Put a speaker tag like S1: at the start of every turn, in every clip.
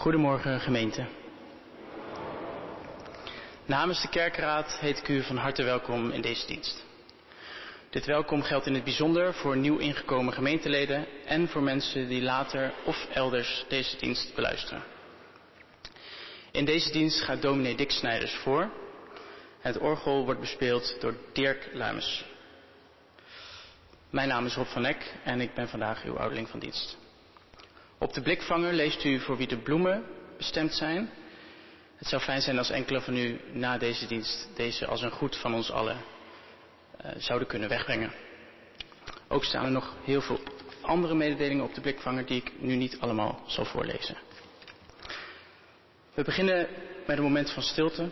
S1: Goedemorgen gemeente. Namens de kerkraad heet ik u van harte welkom in deze dienst. Dit welkom geldt in het bijzonder voor nieuw ingekomen gemeenteleden en voor mensen die later of elders deze dienst beluisteren. In deze dienst gaat dominee Dick Snijders voor. Het orgel wordt bespeeld door Dirk Luimes. Mijn naam is Rob van Eck en ik ben vandaag uw ouderling van dienst. Op de blikvanger leest u voor wie de bloemen bestemd zijn. Het zou fijn zijn als enkele van u na deze dienst deze als een goed van ons allen uh, zouden kunnen wegbrengen. Ook staan er nog heel veel andere mededelingen op de blikvanger die ik nu niet allemaal zal voorlezen. We beginnen met een moment van stilte.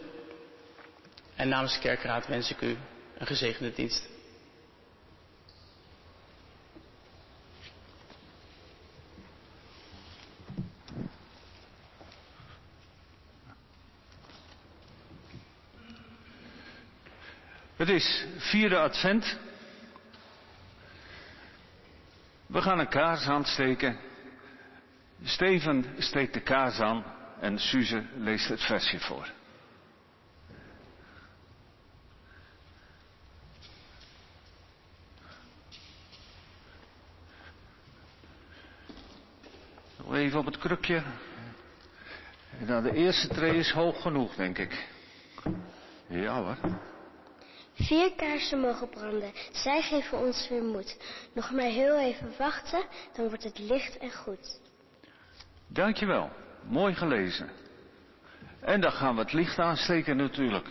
S1: En namens de kerkraad wens ik u een gezegende dienst.
S2: Het is vierde advent. We gaan een kaars aansteken. Steven steekt de kaars aan en Suze leest het versje voor. Even op het krukje. Nou, de eerste tree is hoog genoeg, denk ik. Ja hoor.
S3: Vier kaarsen mogen branden. Zij geven ons weer moed. Nog maar heel even wachten, dan wordt het licht en goed.
S2: Dankjewel. Mooi gelezen. En dan gaan we het licht aansteken natuurlijk.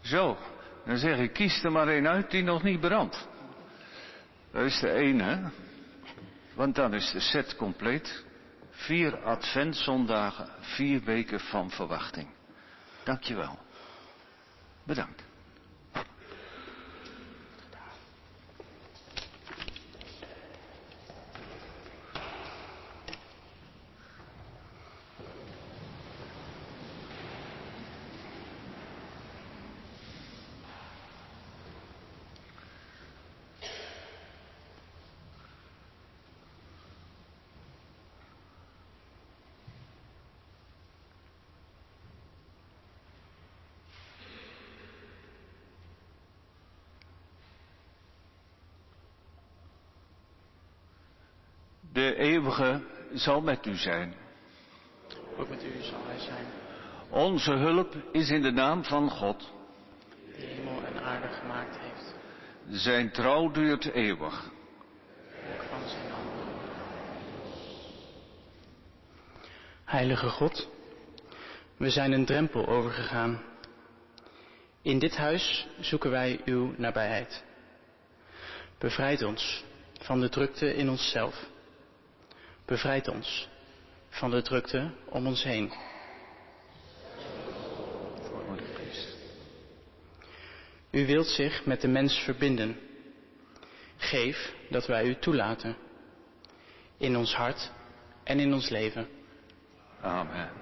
S2: Zo, dan zeg ik, kies er maar één uit die nog niet brandt. Dat is de ene, want dan is de set compleet. Vier adventzondagen, vier weken van verwachting. Dankjewel. Bedankt. De eeuwige zal met u zijn.
S1: Ook met u zal hij zijn.
S2: Onze hulp is in de naam van God.
S1: Die hemel en aarde gemaakt heeft.
S2: Zijn trouw duurt eeuwig.
S1: Ook van zijn hand. Heilige God, we zijn een drempel overgegaan. In dit huis zoeken wij uw nabijheid. Bevrijd ons van de drukte in onszelf. Bevrijd ons van de drukte om ons heen. U wilt zich met de mens verbinden. Geef dat wij u toelaten. In ons hart en in ons leven.
S2: Amen.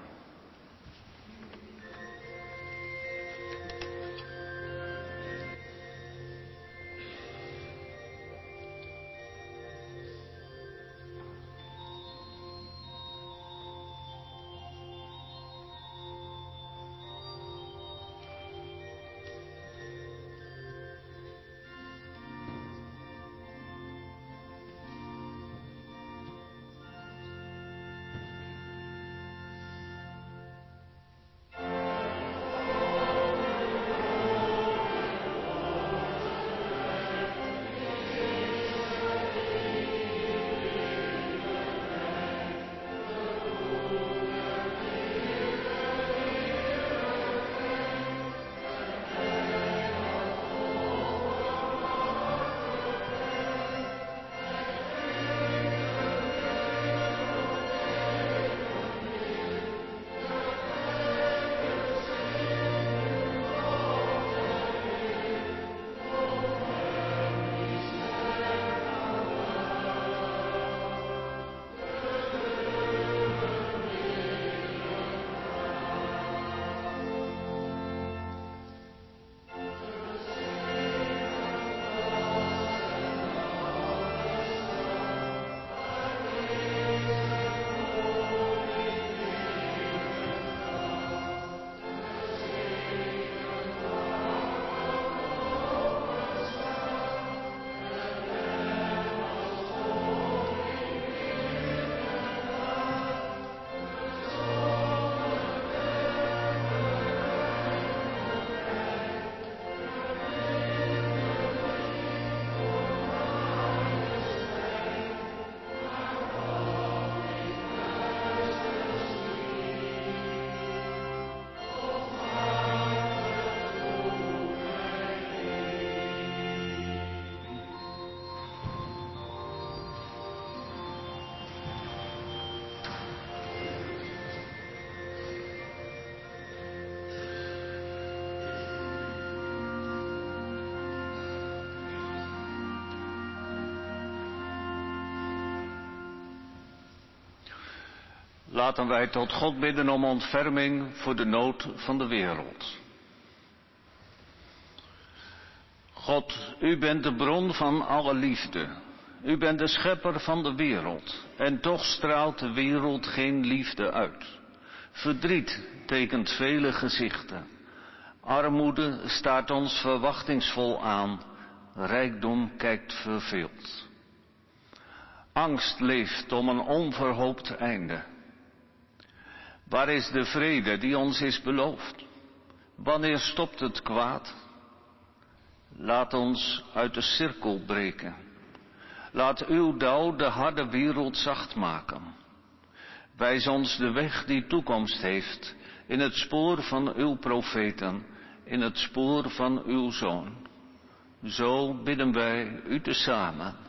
S2: Laten wij tot God bidden om ontferming voor de nood van de wereld. God, u bent de bron van alle liefde. U bent de schepper van de wereld. En toch straalt de wereld geen liefde uit. Verdriet tekent vele gezichten. Armoede staat ons verwachtingsvol aan. Rijkdom kijkt verveeld. Angst leeft om een onverhoopt einde. Waar is de vrede die ons is beloofd? Wanneer stopt het kwaad? Laat ons uit de cirkel breken. Laat uw dauw de harde wereld zacht maken. Wijs ons de weg die toekomst heeft, in het spoor van uw profeten, in het spoor van uw zoon. Zo bidden wij u tezamen.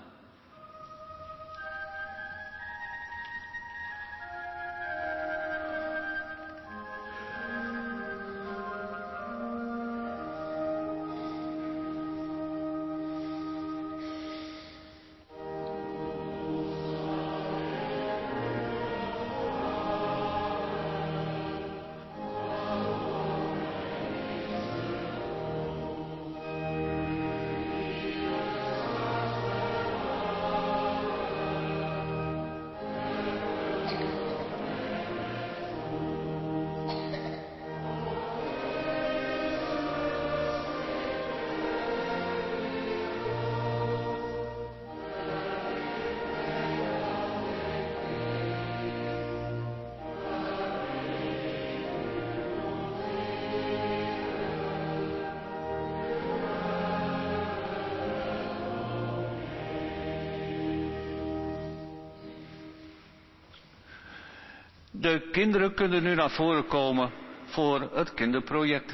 S2: Kinderen kunnen nu naar voren komen voor het kinderproject.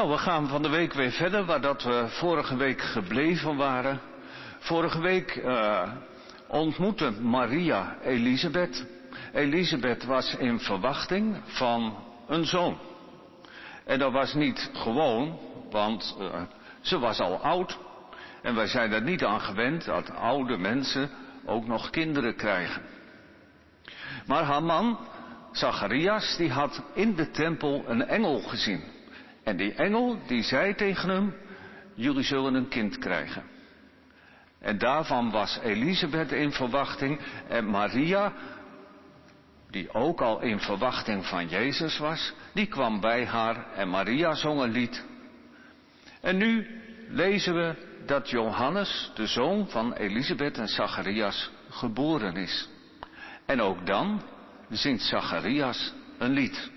S2: Nou, we gaan van de week weer verder waar dat we vorige week gebleven waren. Vorige week uh, ontmoette Maria Elisabeth. Elisabeth was in verwachting van een zoon. En dat was niet gewoon, want uh, ze was al oud. En wij zijn er niet aan gewend dat oude mensen ook nog kinderen krijgen. Maar haar man, Zacharias, die had in de tempel een engel gezien. En die engel die zei tegen hem, jullie zullen een kind krijgen. En daarvan was Elisabeth in verwachting en Maria, die ook al in verwachting van Jezus was, die kwam bij haar en Maria zong een lied. En nu lezen we dat Johannes, de zoon van Elisabeth en Zacharias, geboren is. En ook dan zingt Zacharias een lied.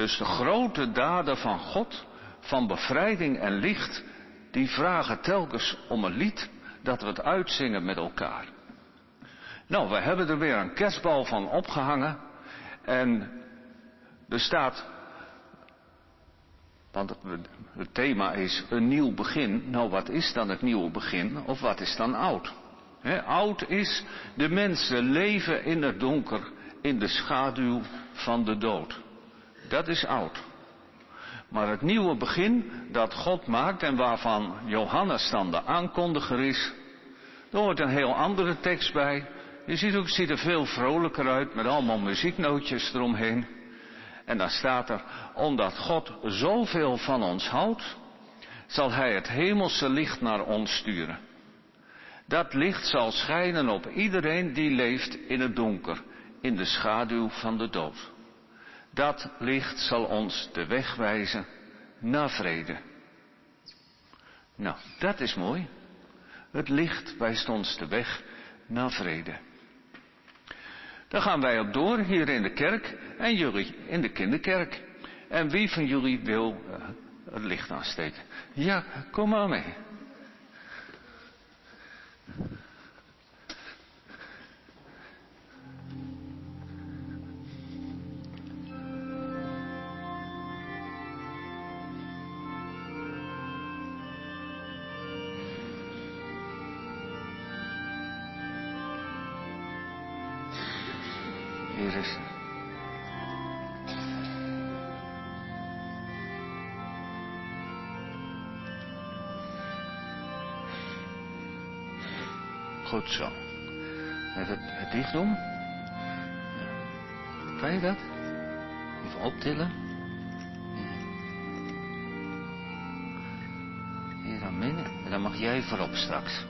S2: Dus de grote daden van God, van bevrijding en licht, die vragen telkens om een lied dat we het uitzingen met elkaar. Nou, we hebben er weer een kerstbal van opgehangen. En er staat, want het thema is een nieuw begin. Nou, wat is dan het nieuwe begin? Of wat is dan oud? oud is, de mensen leven in het donker, in de schaduw van de dood. Dat is oud. Maar het nieuwe begin dat God maakt en waarvan Johannes dan de aankondiger is, er hoort een heel andere tekst bij. Je ziet ook, ziet er veel vrolijker uit met allemaal muzieknootjes eromheen. En dan staat er, omdat God zoveel van ons houdt, zal Hij het hemelse licht naar ons sturen. Dat licht zal schijnen op iedereen die leeft in het donker, in de schaduw van de dood. Dat licht zal ons de weg wijzen naar vrede. Nou, dat is mooi. Het licht wijst ons de weg naar vrede. Dan gaan wij op door hier in de kerk en jullie in de kinderkerk. En wie van jullie wil uh, het licht aansteken? Ja, kom maar mee. Goed zo. Even het dicht doen. Kan je dat? Even optillen. Hier aan midden. En dan mag jij voorop straks.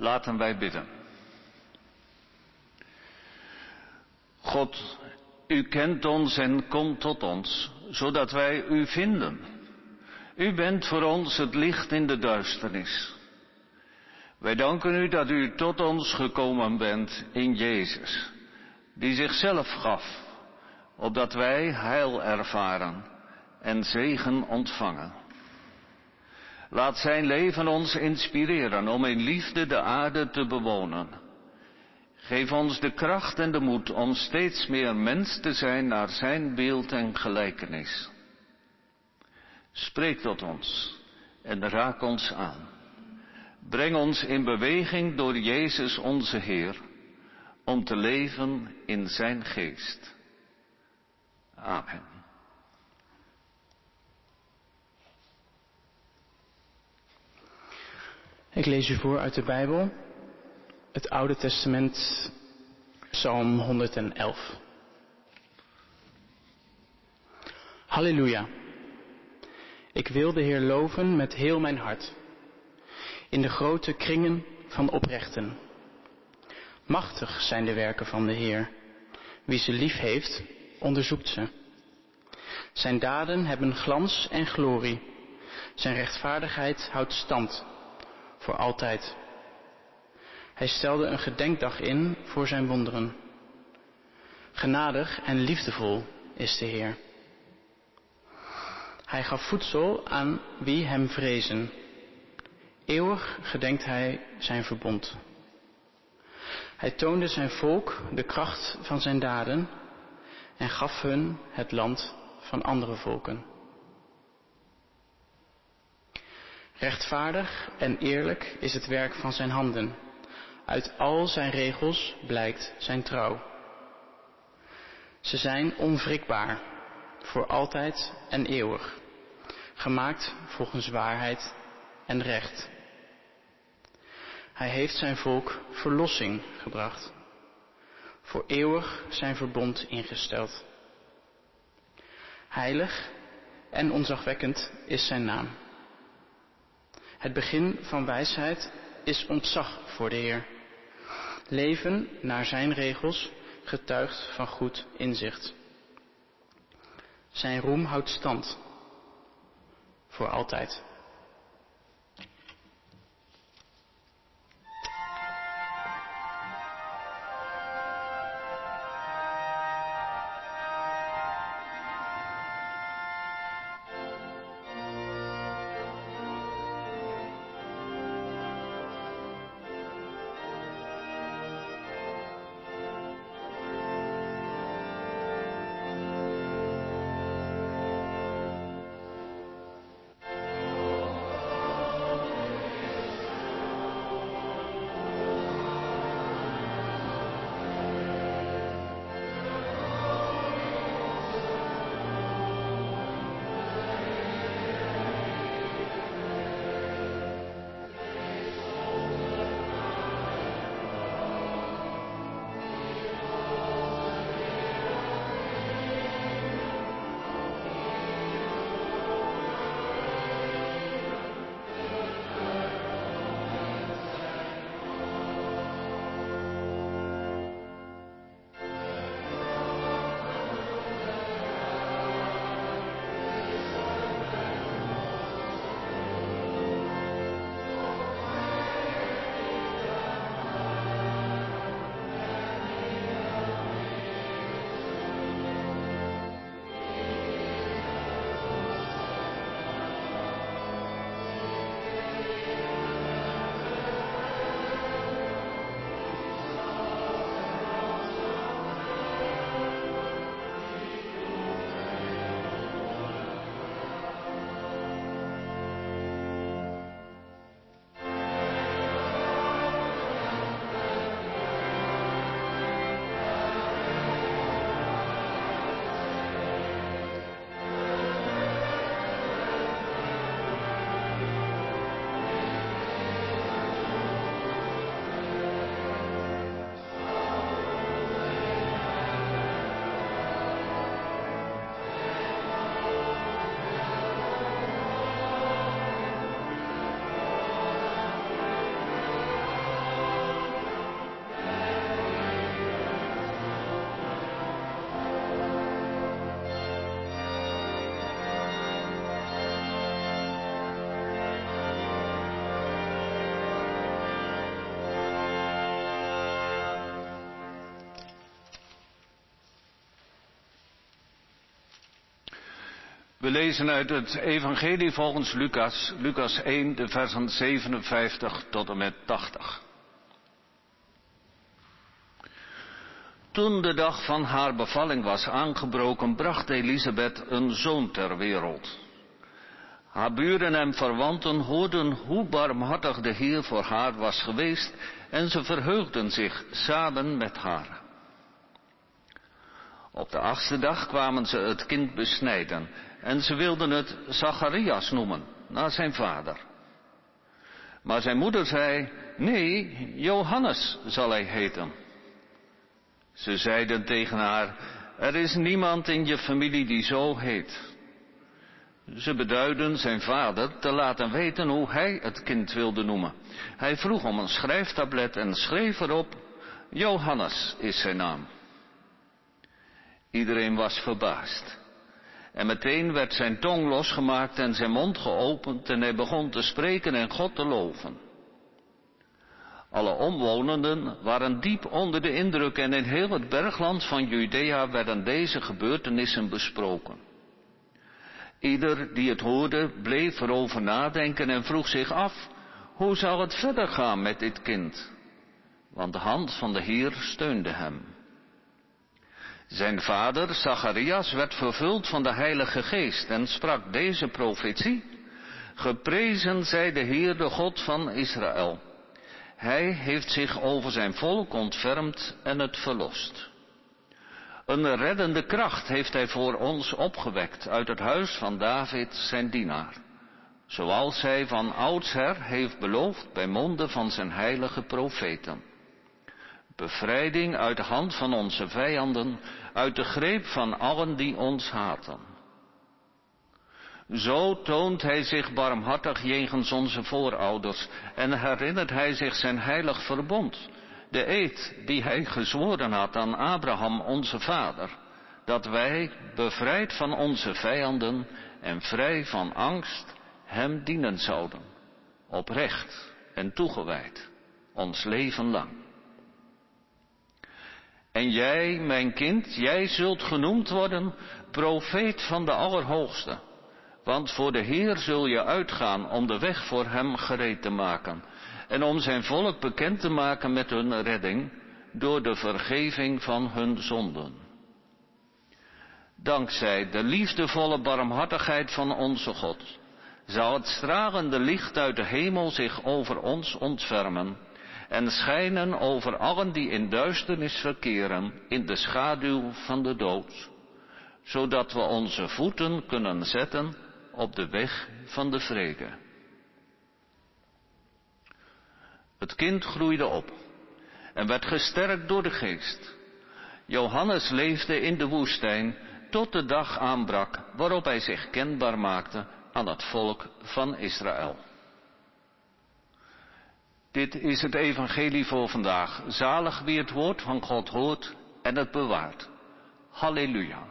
S2: Laten wij bidden. God, u kent ons en komt tot ons, zodat wij u vinden. U bent voor ons het licht in de duisternis. Wij danken u dat u tot ons gekomen bent in Jezus, die zichzelf gaf, opdat wij heil ervaren en zegen ontvangen. Laat zijn leven ons inspireren om in liefde de aarde te bewonen. Geef ons de kracht en de moed om steeds meer mens te zijn naar zijn beeld en gelijkenis. Spreek tot ons en raak ons aan. Breng ons in beweging door Jezus onze Heer, om te leven in zijn geest. Amen.
S1: Ik lees u voor uit de Bijbel, het Oude Testament, Psalm 111. Halleluja. Ik wil de Heer loven met heel mijn hart, in de grote kringen van oprechten. Machtig zijn de werken van de Heer. Wie ze lief heeft, onderzoekt ze. Zijn daden hebben glans en glorie. Zijn rechtvaardigheid houdt stand voor altijd. Hij stelde een gedenkdag in voor zijn wonderen. Genadig en liefdevol is de Heer. Hij gaf voedsel aan wie hem vrezen. Eeuwig gedenkt hij zijn verbond. Hij toonde zijn volk de kracht van zijn daden en gaf hun het land van andere volken. Rechtvaardig en eerlijk is het werk van zijn handen. Uit al zijn regels blijkt zijn trouw. Ze zijn onwrikbaar, voor altijd en eeuwig, gemaakt volgens waarheid en recht. Hij heeft zijn volk verlossing gebracht, voor eeuwig zijn verbond ingesteld. Heilig en onzagwekkend is zijn naam. Het begin van wijsheid is ontzag voor de Heer. Leven naar zijn regels getuigt van goed inzicht. Zijn roem houdt stand voor altijd.
S2: We lezen uit het Evangelie volgens Lucas, Lucas 1, de versen 57 tot en met 80. Toen de dag van haar bevalling was aangebroken, bracht Elisabeth een zoon ter wereld. Haar buren en verwanten hoorden hoe barmhartig de Heer voor haar was geweest en ze verheugden zich samen met haar. Op de achtste dag kwamen ze het kind besnijden en ze wilden het Zacharias noemen, naar zijn vader. Maar zijn moeder zei, nee, Johannes zal hij heten. Ze zeiden tegen haar, er is niemand in je familie die zo heet. Ze beduiden zijn vader te laten weten hoe hij het kind wilde noemen. Hij vroeg om een schrijftablet en schreef erop, Johannes is zijn naam. Iedereen was verbaasd. En meteen werd zijn tong losgemaakt en zijn mond geopend en hij begon te spreken en God te loven. Alle omwonenden waren diep onder de indruk en in heel het bergland van Judea werden deze gebeurtenissen besproken. Ieder die het hoorde bleef erover nadenken en vroeg zich af Hoe zou het verder gaan met dit kind? Want de hand van de Heer steunde hem. Zijn vader, Zacharias, werd vervuld van de Heilige Geest en sprak deze profetie. Geprezen zij de Heer, de God van Israël. Hij heeft zich over zijn volk ontfermd en het verlost. Een reddende kracht heeft hij voor ons opgewekt uit het huis van David, zijn dienaar. Zoals hij van oudsher heeft beloofd bij monden van zijn heilige profeten. Bevrijding uit de hand van onze vijanden, uit de greep van allen die ons haten. Zo toont hij zich barmhartig jegens onze voorouders en herinnert hij zich zijn heilig verbond, de eed die hij gezworen had aan Abraham onze vader, dat wij, bevrijd van onze vijanden en vrij van angst, hem dienen zouden, oprecht en toegewijd, ons leven lang. En jij, mijn kind, jij zult genoemd worden profeet van de Allerhoogste. Want voor de Heer zul je uitgaan om de weg voor Hem gereed te maken. En om zijn volk bekend te maken met hun redding door de vergeving van hun zonden. Dankzij de liefdevolle barmhartigheid van onze God zal het stralende licht uit de hemel zich over ons ontfermen en schijnen over allen die in duisternis verkeren in de schaduw van de dood, zodat we onze voeten kunnen zetten op de weg van de vrede. Het kind groeide op en werd gesterkt door de geest. Johannes leefde in de woestijn tot de dag aanbrak waarop hij zich kenbaar maakte aan het volk van Israël. Dit is het evangelie voor vandaag. Zalig wie het woord van God hoort en het bewaart. Halleluja.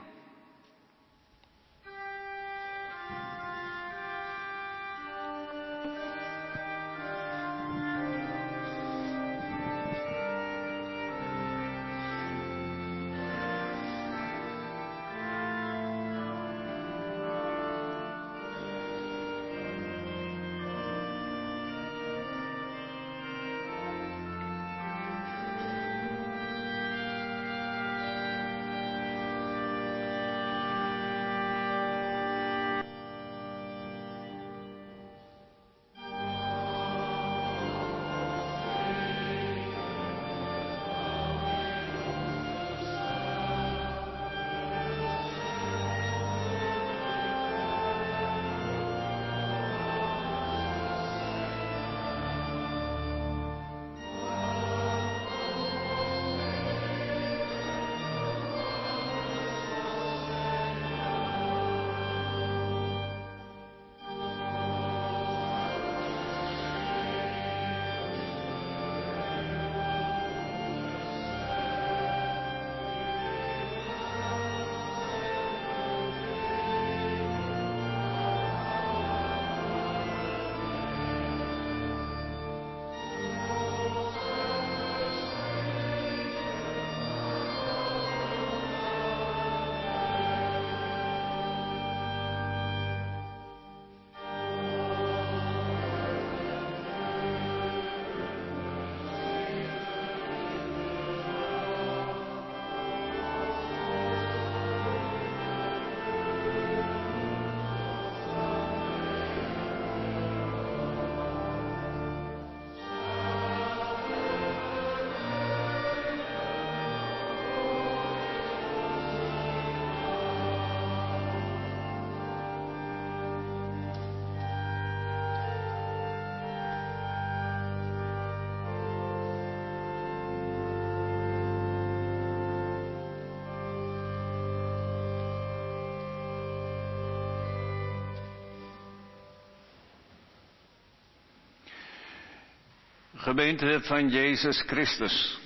S2: Gemeente van Jezus Christus.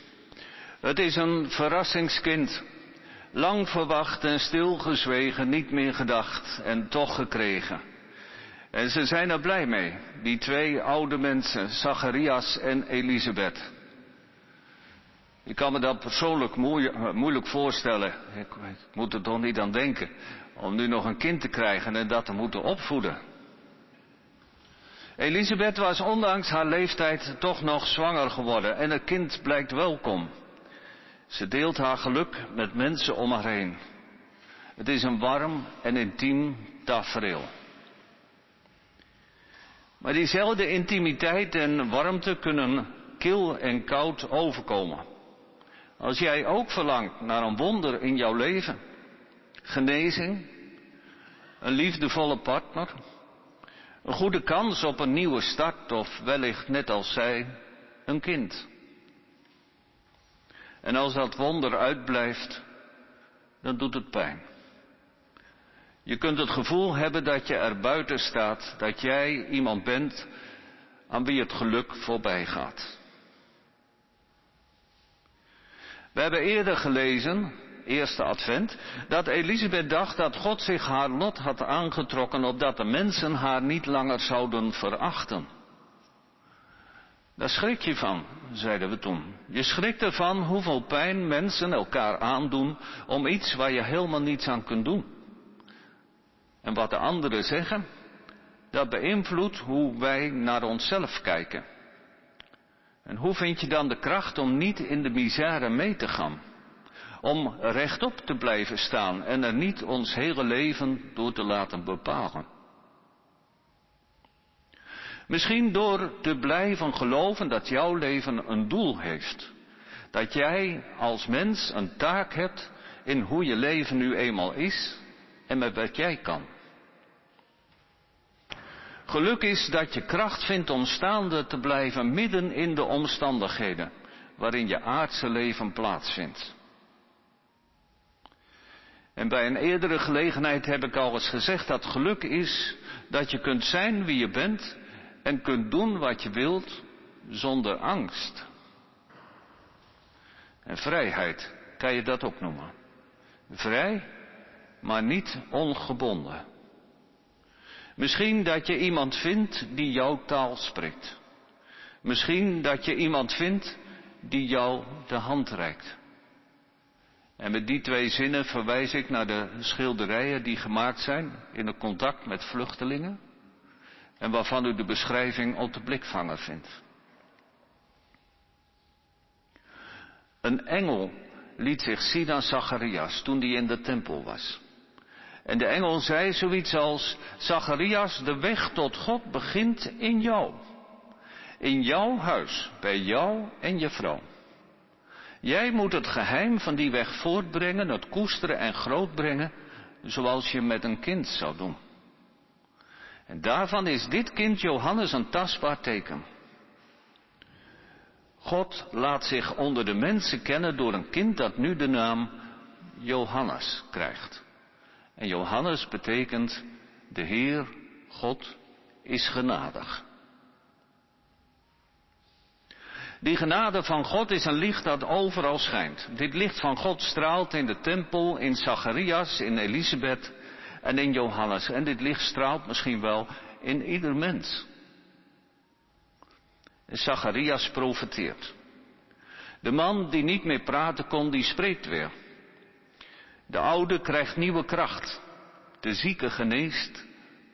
S2: Het is een verrassingskind. Lang verwacht en stilgezwegen, niet meer gedacht en toch gekregen. En ze zijn er blij mee, die twee oude mensen, Zacharias en Elisabeth. Ik kan me dat persoonlijk moeilijk voorstellen. Ik, moet er toch niet aan denken. Om nu nog een kind te krijgen en dat te moeten opvoeden. Elisabeth was ondanks haar leeftijd toch nog zwanger geworden en het kind blijkt welkom. Ze deelt haar geluk met mensen om haar heen. Het is een warm en intiem tafereel. Maar diezelfde intimiteit en warmte kunnen kil en koud overkomen. Als jij ook verlangt naar een wonder in jouw leven, genezing, een liefdevolle partner, een goede kans op een nieuwe start of wellicht net als zij, een kind. En als dat wonder uitblijft, dan doet het pijn. Je kunt het gevoel hebben dat je er buiten staat, dat jij iemand bent aan wie het geluk voorbij gaat. We hebben eerder gelezen, eerste advent, dat Elisabeth dacht dat God zich haar lot had aangetrokken opdat de mensen haar niet langer zouden verachten. Daar schrik je van, zeiden we toen. Je schrikt ervan hoeveel pijn mensen elkaar aandoen om iets waar je helemaal niets aan kunt doen. En wat de anderen zeggen, dat beïnvloedt hoe wij naar onszelf kijken. En hoe vind je dan de kracht om niet in de misère mee te gaan? Om rechtop te blijven staan en er niet ons hele leven door te laten bepalen. Misschien door te blijven geloven dat jouw leven een doel heeft. Dat jij als mens een taak hebt in hoe je leven nu eenmaal is en met wat jij kan. Geluk is dat je kracht vindt om staande te blijven midden in de omstandigheden waarin je aardse leven plaatsvindt. En bij een eerdere gelegenheid heb ik al eens gezegd dat geluk is dat je kunt zijn wie je bent en kunt doen wat je wilt zonder angst. En vrijheid kan je dat ook noemen. Vrij, maar niet ongebonden. Misschien dat je iemand vindt die jouw taal spreekt. Misschien dat je iemand vindt die jou de hand reikt. En met die twee zinnen verwijs ik naar de schilderijen die gemaakt zijn in het contact met vluchtelingen en waarvan u de beschrijving op de blikvanger vindt. Een engel liet zich zien aan Zacharias toen hij in de tempel was. En de engel zei zoiets als, Zacharias, de weg tot God begint in jou. In jouw huis, bij jou en je vrouw. Jij moet het geheim van die weg voortbrengen, het koesteren en grootbrengen, zoals je met een kind zou doen. En daarvan is dit kind Johannes een tastbaar teken. God laat zich onder de mensen kennen door een kind dat nu de naam Johannes krijgt. En Johannes betekent de Heer, God, is genadig. Die genade van God is een licht dat overal schijnt. Dit licht van God straalt in de tempel, in Zacharias, in Elisabeth en in Johannes. En dit licht straalt misschien wel in ieder mens. Zacharias profeteert. De man die niet meer praten kon, die spreekt weer. De oude krijgt nieuwe kracht. De zieke geneest.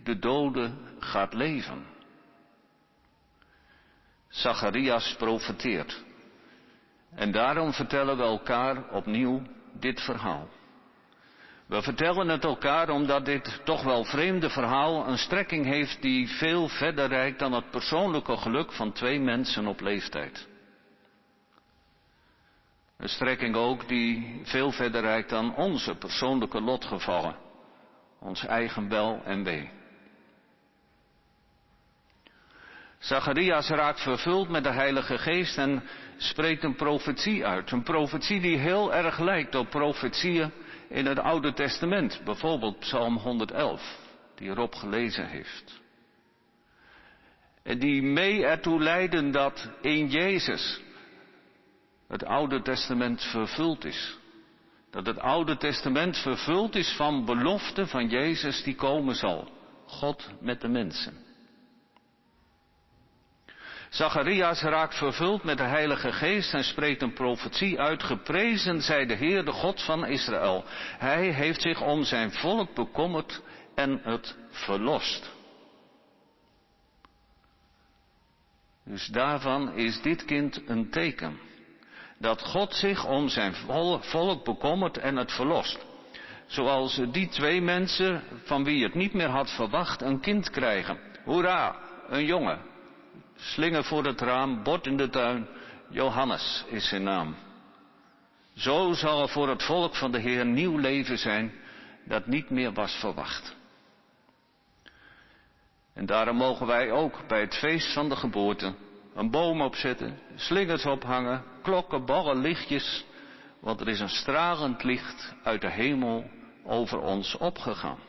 S2: De dode gaat leven. Zacharias profeteert. En daarom vertellen we elkaar opnieuw dit verhaal. We vertellen het elkaar omdat dit toch wel vreemde verhaal een strekking heeft die veel verder reikt dan het persoonlijke geluk van twee mensen op leeftijd. Een strekking ook die veel verder reikt dan onze persoonlijke lotgevallen, ons eigen wel en wee. Zacharias raakt vervuld met de Heilige Geest en spreekt een profetie uit. Een profetie die heel erg lijkt op profetieën in het Oude Testament. Bijvoorbeeld Psalm 111, die Rob gelezen heeft. En die mee ertoe leiden dat in Jezus het Oude Testament vervuld is. Dat het Oude Testament vervuld is van beloften van Jezus die komen zal. God met de mensen. Zacharias raakt vervuld met de Heilige Geest en spreekt een profetie uit. Geprezen zij de Heer, de God van Israël. Hij heeft zich om zijn volk bekommerd en het verlost. Dus daarvan is dit kind een teken. Dat God zich om zijn volk bekommert en het verlost. Zoals die twee mensen van wie het niet meer had verwacht een kind krijgen. Hoera, een jongen. Slinger voor het raam, bord in de tuin. Johannes is zijn naam. Zo zal er voor het volk van de Heer nieuw leven zijn dat niet meer was verwacht. En daarom mogen wij ook bij het feest van de geboorte een boom opzetten, slingers ophangen, klokken, ballen, lichtjes, want er is een stralend licht uit de hemel over ons opgegaan.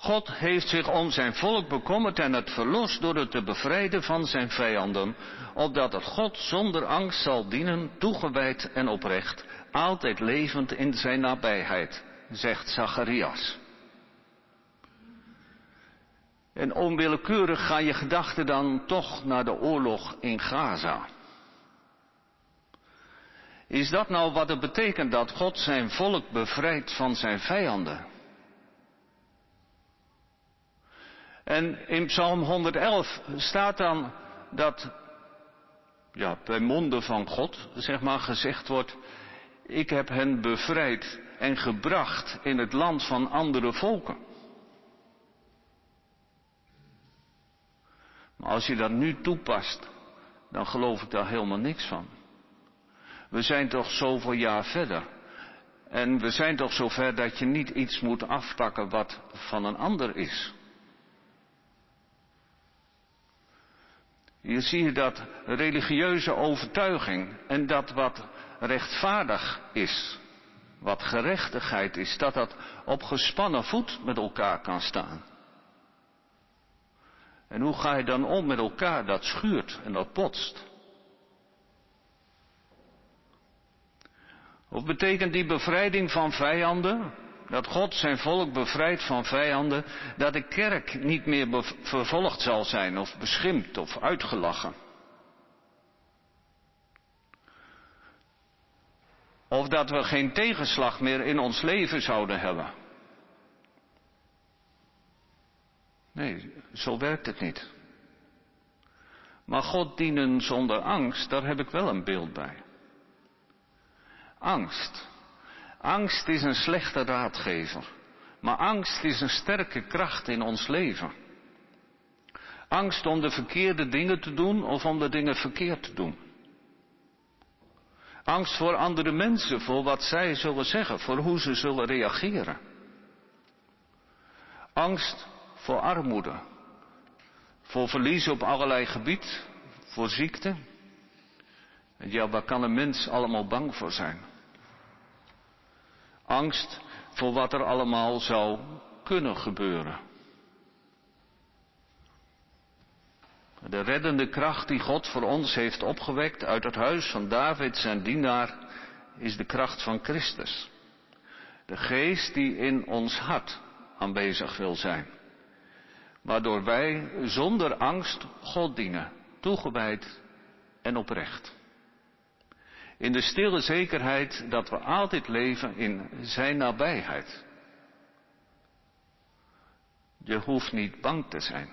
S2: God heeft zich om zijn volk bekommerd en het verlost door het te bevrijden van zijn vijanden, opdat het God zonder angst zal dienen, toegewijd en oprecht, altijd levend in zijn nabijheid, zegt Zacharias. En onwillekeurig gaan je gedachten dan toch naar de oorlog in Gaza. Is dat nou wat het betekent dat God zijn volk bevrijdt van zijn vijanden? En in Psalm 111 staat dan dat, ja, bij monden van God, zeg maar, gezegd wordt, ik heb hen bevrijd en gebracht in het land van andere volken. Maar als je dat nu toepast, dan geloof ik daar helemaal niks van. We zijn toch zoveel jaar verder. En we zijn toch zover dat je niet iets moet afpakken wat van een ander is. Je dat religieuze overtuiging en dat wat rechtvaardig is, wat gerechtigheid is, dat dat op gespannen voet met elkaar kan staan. En hoe ga je dan om met elkaar? Dat schuurt en dat potst. Of betekent die bevrijding van vijanden, dat God zijn volk bevrijdt van vijanden, dat de kerk niet meer vervolgd zal zijn of beschimpt of uitgelachen? Of dat we geen tegenslag meer in ons leven zouden hebben? Nee, zo werkt het niet. Maar God dienen zonder angst, daar heb ik wel een beeld bij. Angst. Angst is een slechte raadgever. Maar angst is een sterke kracht in ons leven. Angst om de verkeerde dingen te doen of om de dingen verkeerd te doen. Angst voor andere mensen, voor wat zij zullen zeggen, voor hoe ze zullen reageren. Angst voor armoede, voor verlies op allerlei gebied, voor ziekte. Ja, waar kan een mens allemaal bang voor zijn? Angst voor wat er allemaal zou kunnen gebeuren. De reddende kracht die God voor ons heeft opgewekt uit het huis van David, zijn dienaar, is de kracht van Christus. De geest die in ons hart aanwezig wil zijn waardoor wij zonder angst God dienen, toegewijd en oprecht. In de stille zekerheid dat we altijd leven in Zijn nabijheid. Je hoeft niet bang te zijn.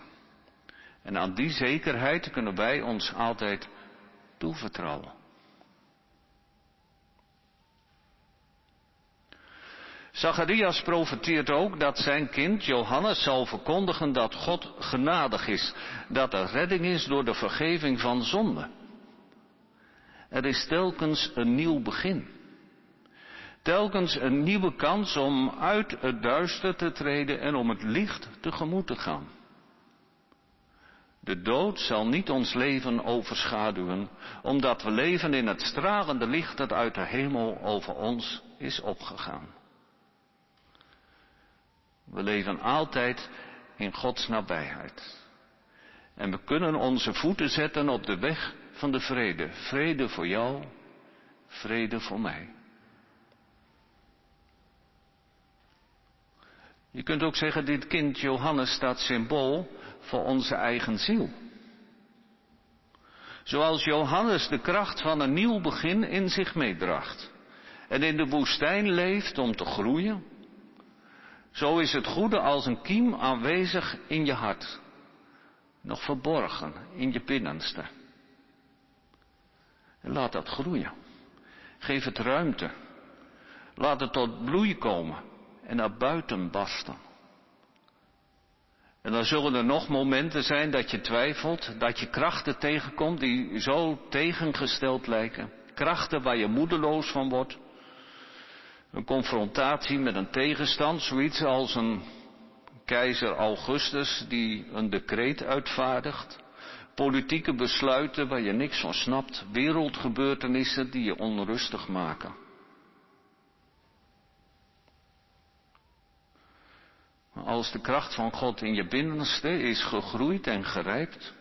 S2: En aan die zekerheid kunnen wij ons altijd toevertrouwen. Zacharias profeteert ook dat zijn kind Johannes zal verkondigen dat God genadig is, dat er redding is door de vergeving van zonde. Er is telkens een nieuw begin. Telkens een nieuwe kans om uit het duister te treden en om het licht tegemoet te gaan. De dood zal niet ons leven overschaduwen, omdat we leven in het stralende licht dat uit de hemel over ons is opgegaan. We leven altijd in Gods nabijheid. En we kunnen onze voeten zetten op de weg van de vrede. Vrede voor jou, vrede voor mij. Je kunt ook zeggen, dit kind Johannes staat symbool voor onze eigen ziel. Zoals Johannes de kracht van een nieuw begin in zich meedraagt. En in de woestijn leeft om te groeien, Zo is het goede als een kiem aanwezig in je hart, nog verborgen in je binnenste. Laat dat groeien. Geef het ruimte. Laat het tot bloei komen en naar buiten barsten. En dan zullen er nog momenten zijn dat je twijfelt, dat je krachten tegenkomt die zo tegengesteld lijken. Krachten waar je moedeloos van wordt. Een confrontatie met een tegenstand, zoiets als een keizer Augustus die een decreet uitvaardigt. Politieke besluiten waar je niks van snapt. Wereldgebeurtenissen die je onrustig maken. Als de kracht van God in je binnenste is gegroeid en gerijpt.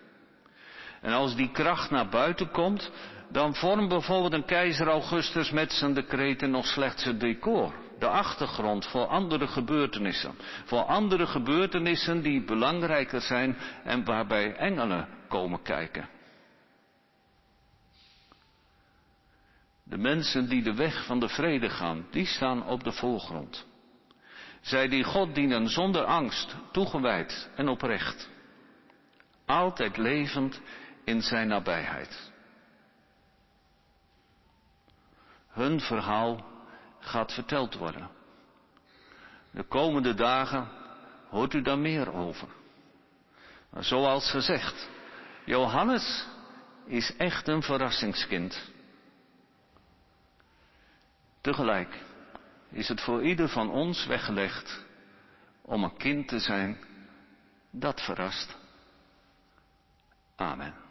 S2: En als die kracht naar buiten komt, dan vormt bijvoorbeeld een keizer Augustus met zijn decreten nog slechts het decor. De achtergrond voor andere gebeurtenissen. Voor andere gebeurtenissen die belangrijker zijn en waarbij engelen komen kijken. De mensen die de weg van de vrede gaan, die staan op de voorgrond. Zij die God dienen zonder angst, toegewijd en oprecht. Altijd levend in zijn nabijheid. Hun verhaal gaat verteld worden. De komende dagen hoort u daar meer over. Maar zoals gezegd, Johannes is echt een verrassingskind. Tegelijk is het voor ieder van ons weggelegd om een kind te zijn dat verrast. Amen.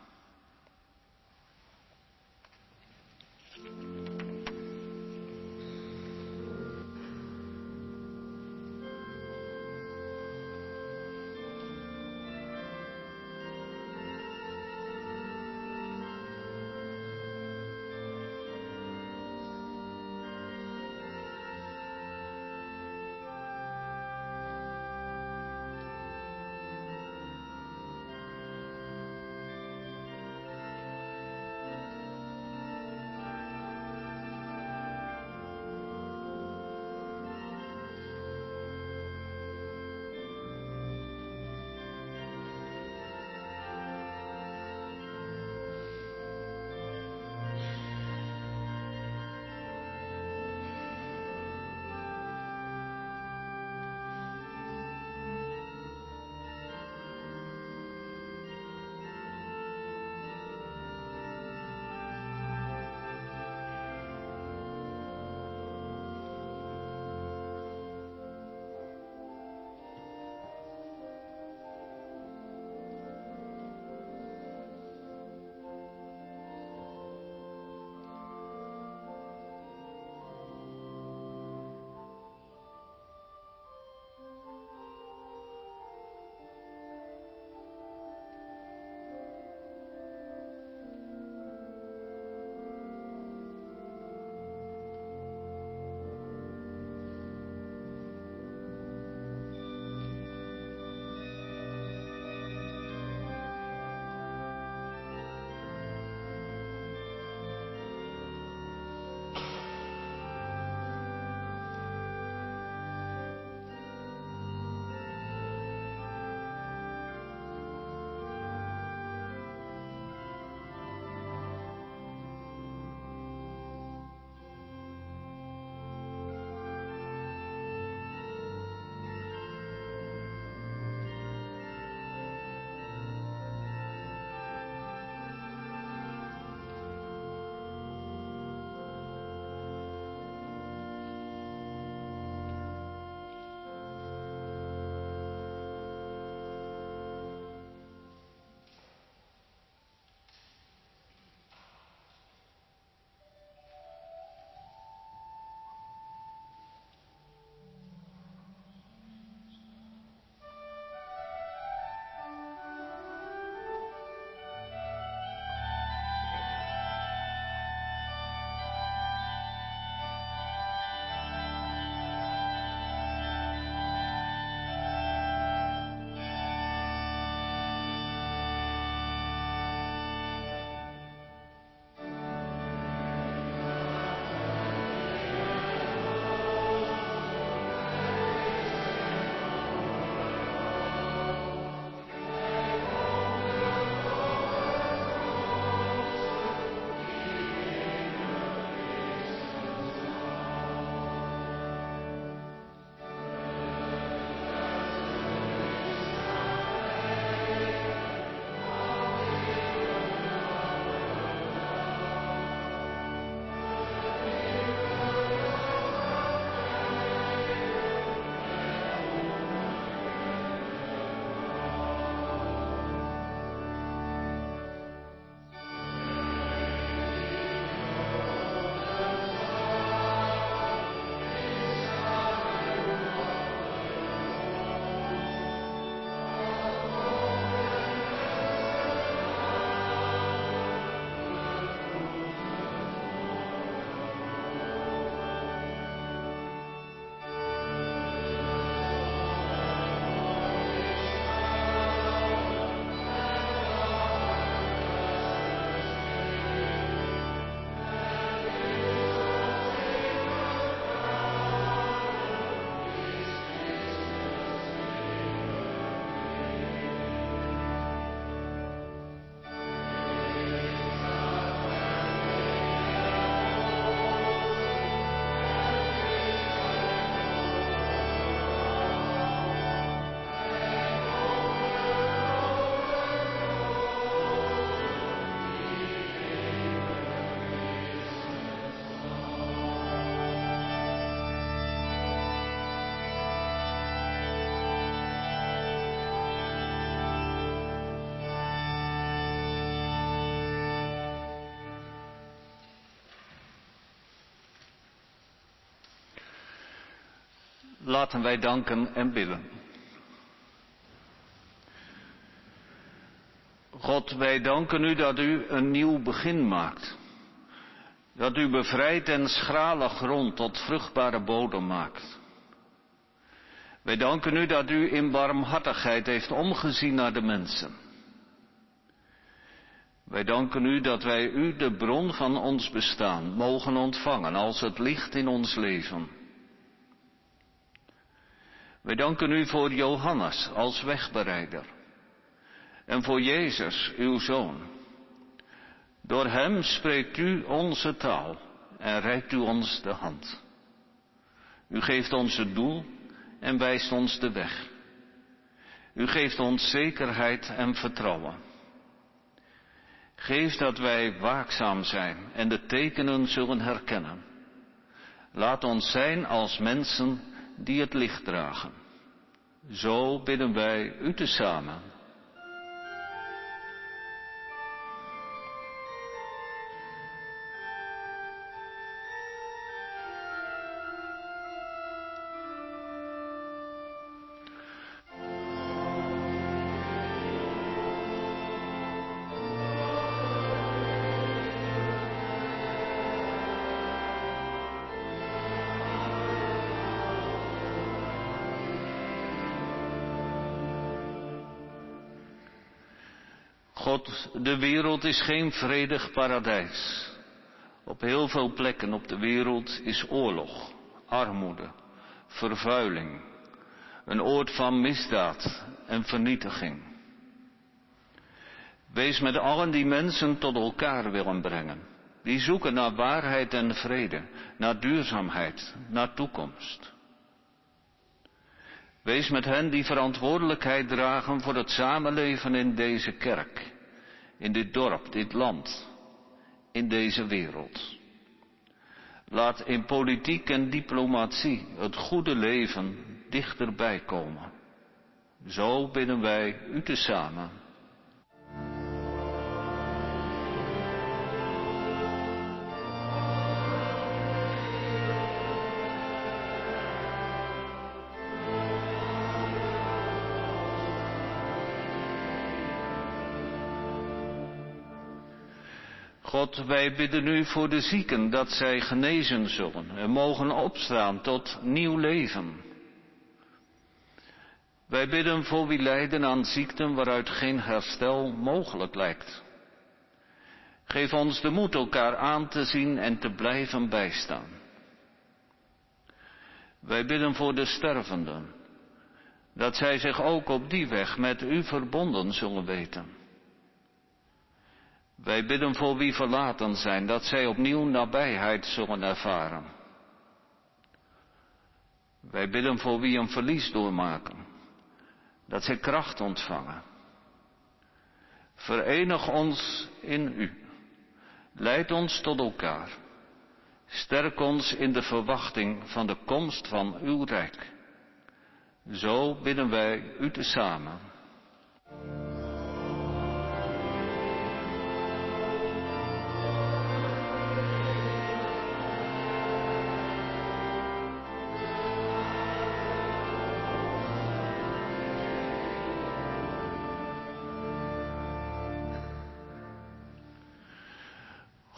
S2: Laten wij danken en bidden. God, wij danken u dat u een nieuw begin maakt. Dat u bevrijdt en schrale grond tot vruchtbare bodem maakt. Wij danken u dat u in barmhartigheid heeft omgezien naar de mensen. Wij danken u dat wij u, de bron van ons bestaan, mogen ontvangen als het licht in ons leven. Wij danken u voor Johannes als wegbereider en voor Jezus, uw Zoon. Door Hem spreekt u onze taal en reikt u ons de hand. U geeft ons het doel en wijst ons de weg. U geeft ons zekerheid en vertrouwen. Geef dat wij waakzaam zijn en de tekenen zullen herkennen. Laat ons zijn als mensen die het licht dragen. Zo bidden wij u tezamen. God, de wereld is geen vredig paradijs. Op heel veel plekken op de wereld is oorlog, armoede, vervuiling, een oord van misdaad en vernietiging. Wees met allen die mensen tot elkaar willen brengen, die zoeken naar waarheid en vrede, naar duurzaamheid, naar toekomst. Wees met hen die verantwoordelijkheid dragen voor het samenleven in deze kerk, in dit dorp, dit land, in deze wereld. Laat in politiek en diplomatie het goede leven dichterbij komen. Zo bidden wij u tezamen. God, wij bidden u voor de zieken dat zij genezen zullen en mogen opstaan tot nieuw leven. Wij bidden voor wie lijden aan ziekten waaruit geen herstel mogelijk lijkt. Geef ons de moed elkaar aan te zien en te blijven bijstaan. Wij bidden voor de stervenden, dat zij zich ook op die weg met u verbonden zullen weten. Wij bidden voor wie verlaten zijn, dat zij opnieuw nabijheid zullen ervaren. Wij bidden voor wie een verlies doormaken, dat zij kracht ontvangen. Verenig ons in u. Leid ons tot elkaar. Sterk ons in de verwachting van de komst van uw rijk. Zo bidden wij u tezamen.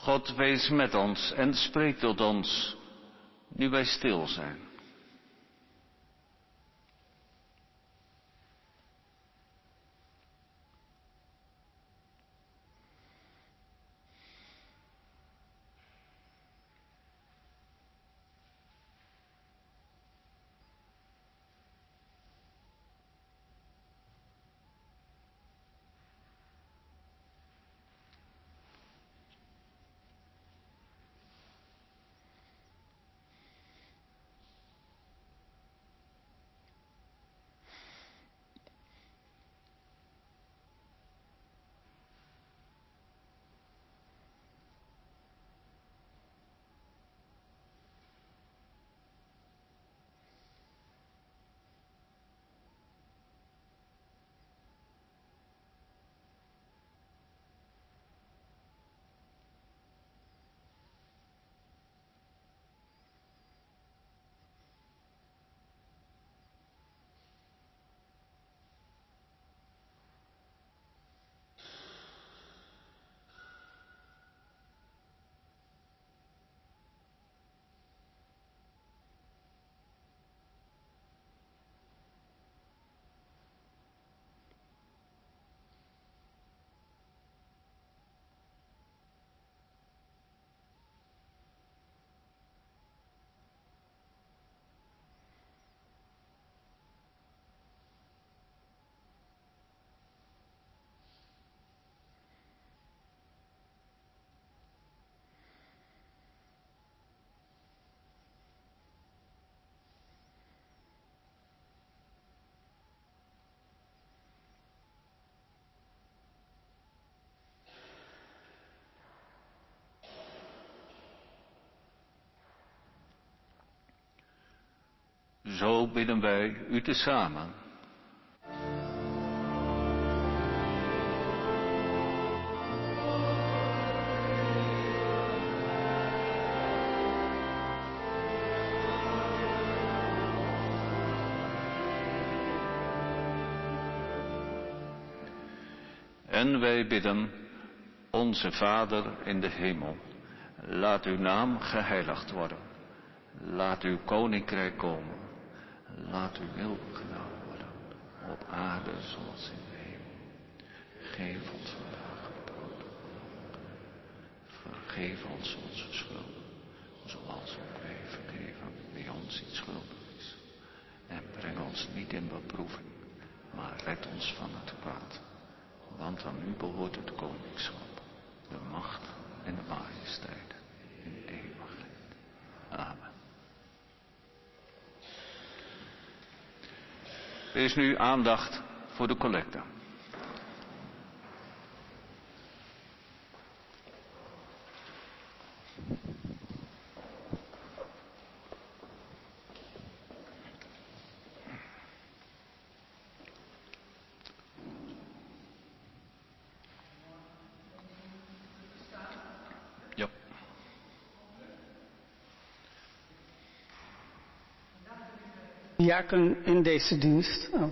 S2: God wees met ons en spreek tot ons, nu wij stil zijn. Zo bidden wij u tezamen. En wij bidden, onze Vader in de hemel, laat uw naam geheiligd worden. Laat uw koninkrijk komen. Laat uw wil gedaan worden, op aarde zoals in de hemel. Geef ons vandaag het brood. Vergeef ons onze schulden, zoals ook wij vergeven wie ons iets schuldig is. En breng ons niet in beproeving, maar red ons van het kwaad. Want aan u behoort het koningschap, de macht en de majesteit in. Amen. Er is nu aandacht voor de collecte. Ja.
S4: Diaken in deze dienst. Oh.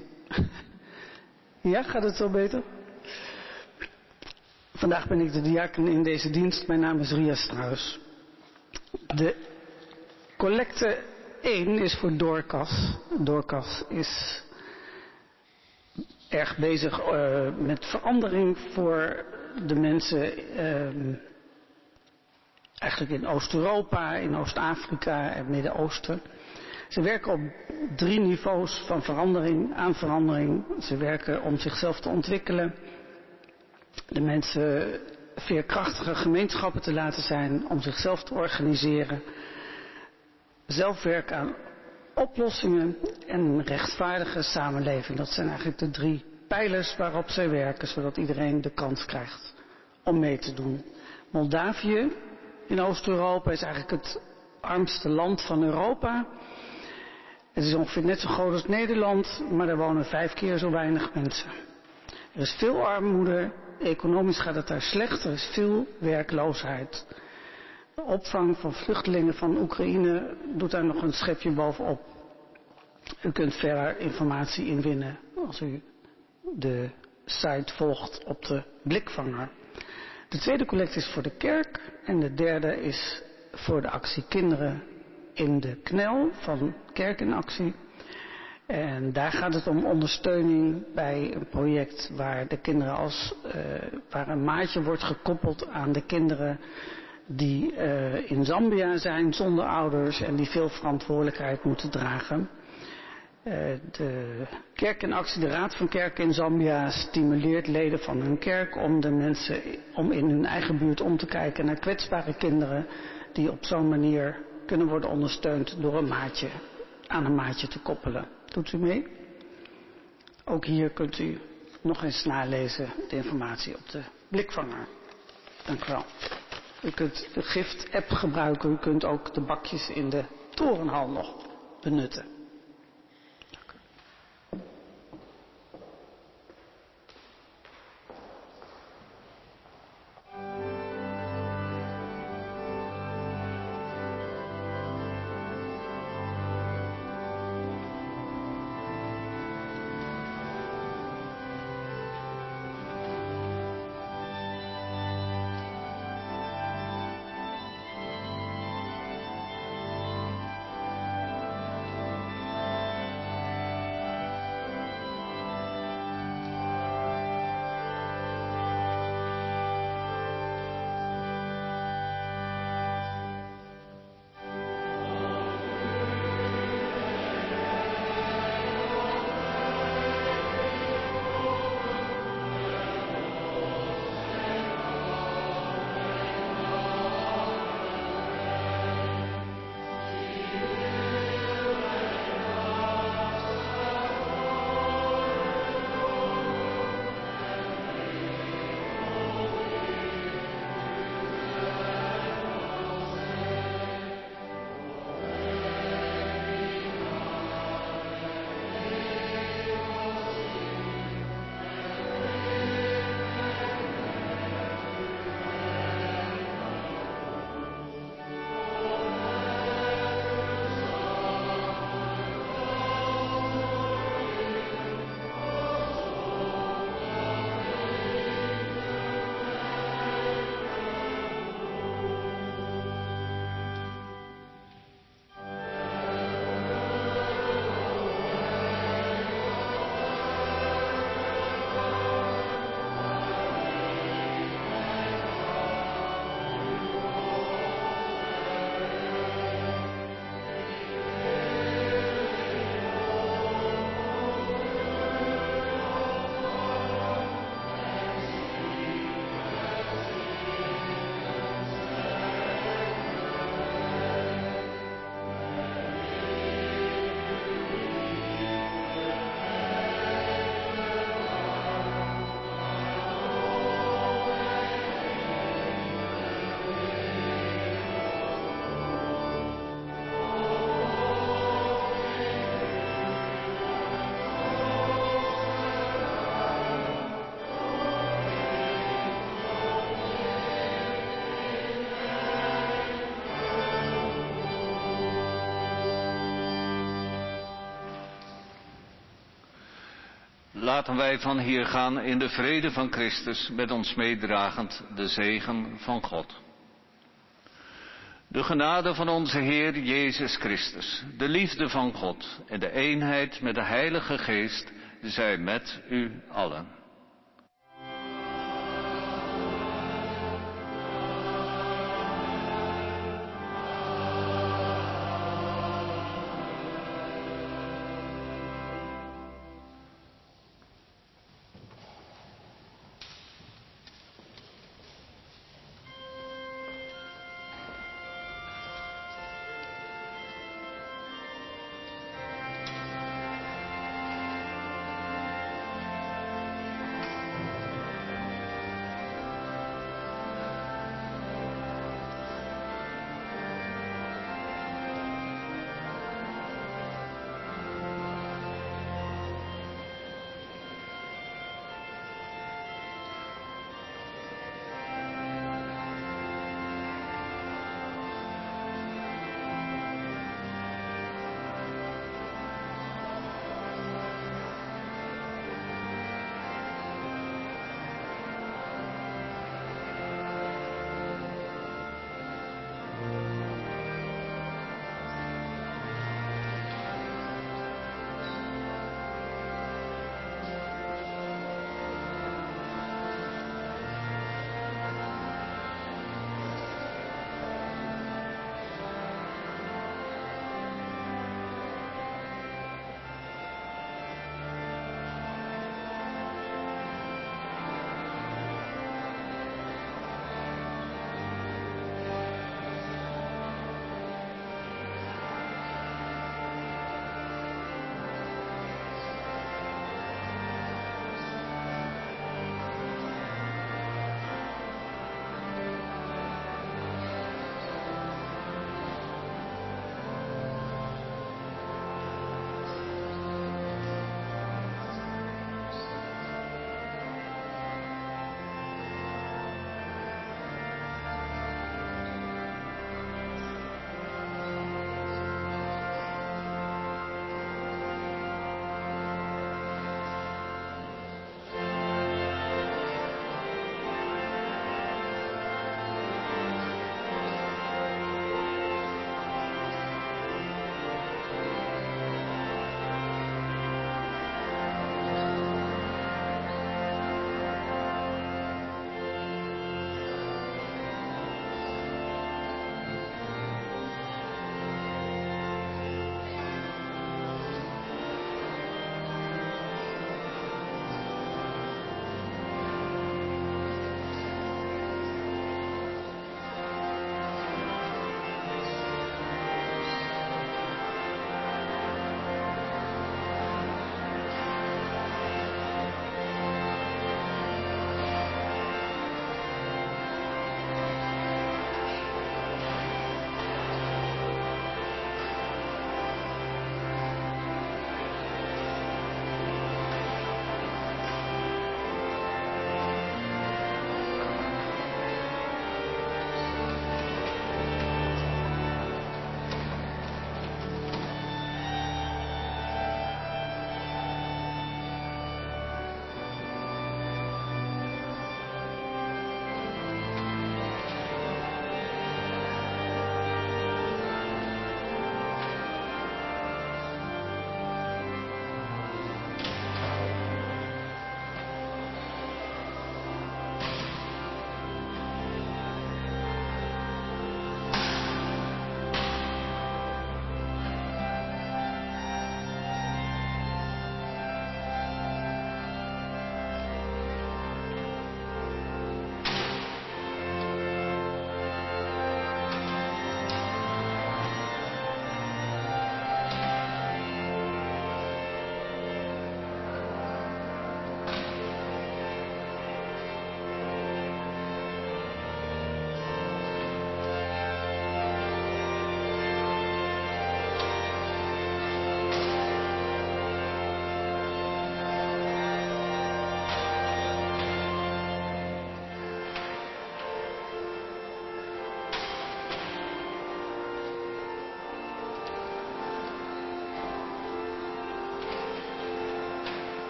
S4: Ja, gaat het zo beter? Vandaag ben ik de diaken in deze dienst. Mijn naam is Ria Struis. De collecte 1 is voor Doorkas. Doorkas is erg bezig uh, met verandering voor de mensen uh, eigenlijk in Oost-Europa, in Oost-Afrika en Midden-Oosten. Ze werken op drie niveaus van verandering aan verandering. Ze werken om zichzelf te ontwikkelen, de mensen veerkrachtige gemeenschappen te laten zijn, om zichzelf te organiseren, zelf werken aan oplossingen en een rechtvaardige samenleving. Dat zijn eigenlijk de drie pijlers waarop zij werken, zodat iedereen de kans krijgt om mee te doen. Moldavië in Oost-Europa is eigenlijk het armste land van Europa. Het is ongeveer net zo groot als Nederland, maar er wonen vijf keer zo weinig mensen. Er is veel armoede, economisch gaat het daar slecht, er is veel werkloosheid. De opvang van vluchtelingen van Oekraïne doet daar nog een schepje bovenop. U kunt verder informatie inwinnen als u de site volgt op de blikvanger. De tweede collecte is voor de kerk en de derde is voor de actie Kinderen in de knel van Kerk in Actie. En daar gaat het om ondersteuning bij een project waar de kinderen als, uh, waar een maatje wordt gekoppeld aan de kinderen die uh, in Zambia zijn zonder ouders en die veel verantwoordelijkheid moeten dragen. Uh, de Actie, de Raad van Kerken in Zambia stimuleert leden van hun kerk om de mensen, om in hun eigen buurt om te kijken naar kwetsbare kinderen die op zo'n manier kunnen worden ondersteund door een maatje aan een maatje te koppelen. Doet u mee? Ook hier kunt u nog eens nalezen de informatie op de blikvanger. Dank u wel. U kunt de gift-app gebruiken. U kunt ook de bakjes in de torenhal nog benutten.
S2: Laten wij van hier gaan in de vrede van Christus, met ons meedragend de zegen van God. De genade van onze Heer Jezus Christus, de liefde van God en de eenheid met de Heilige Geest zijn met u allen.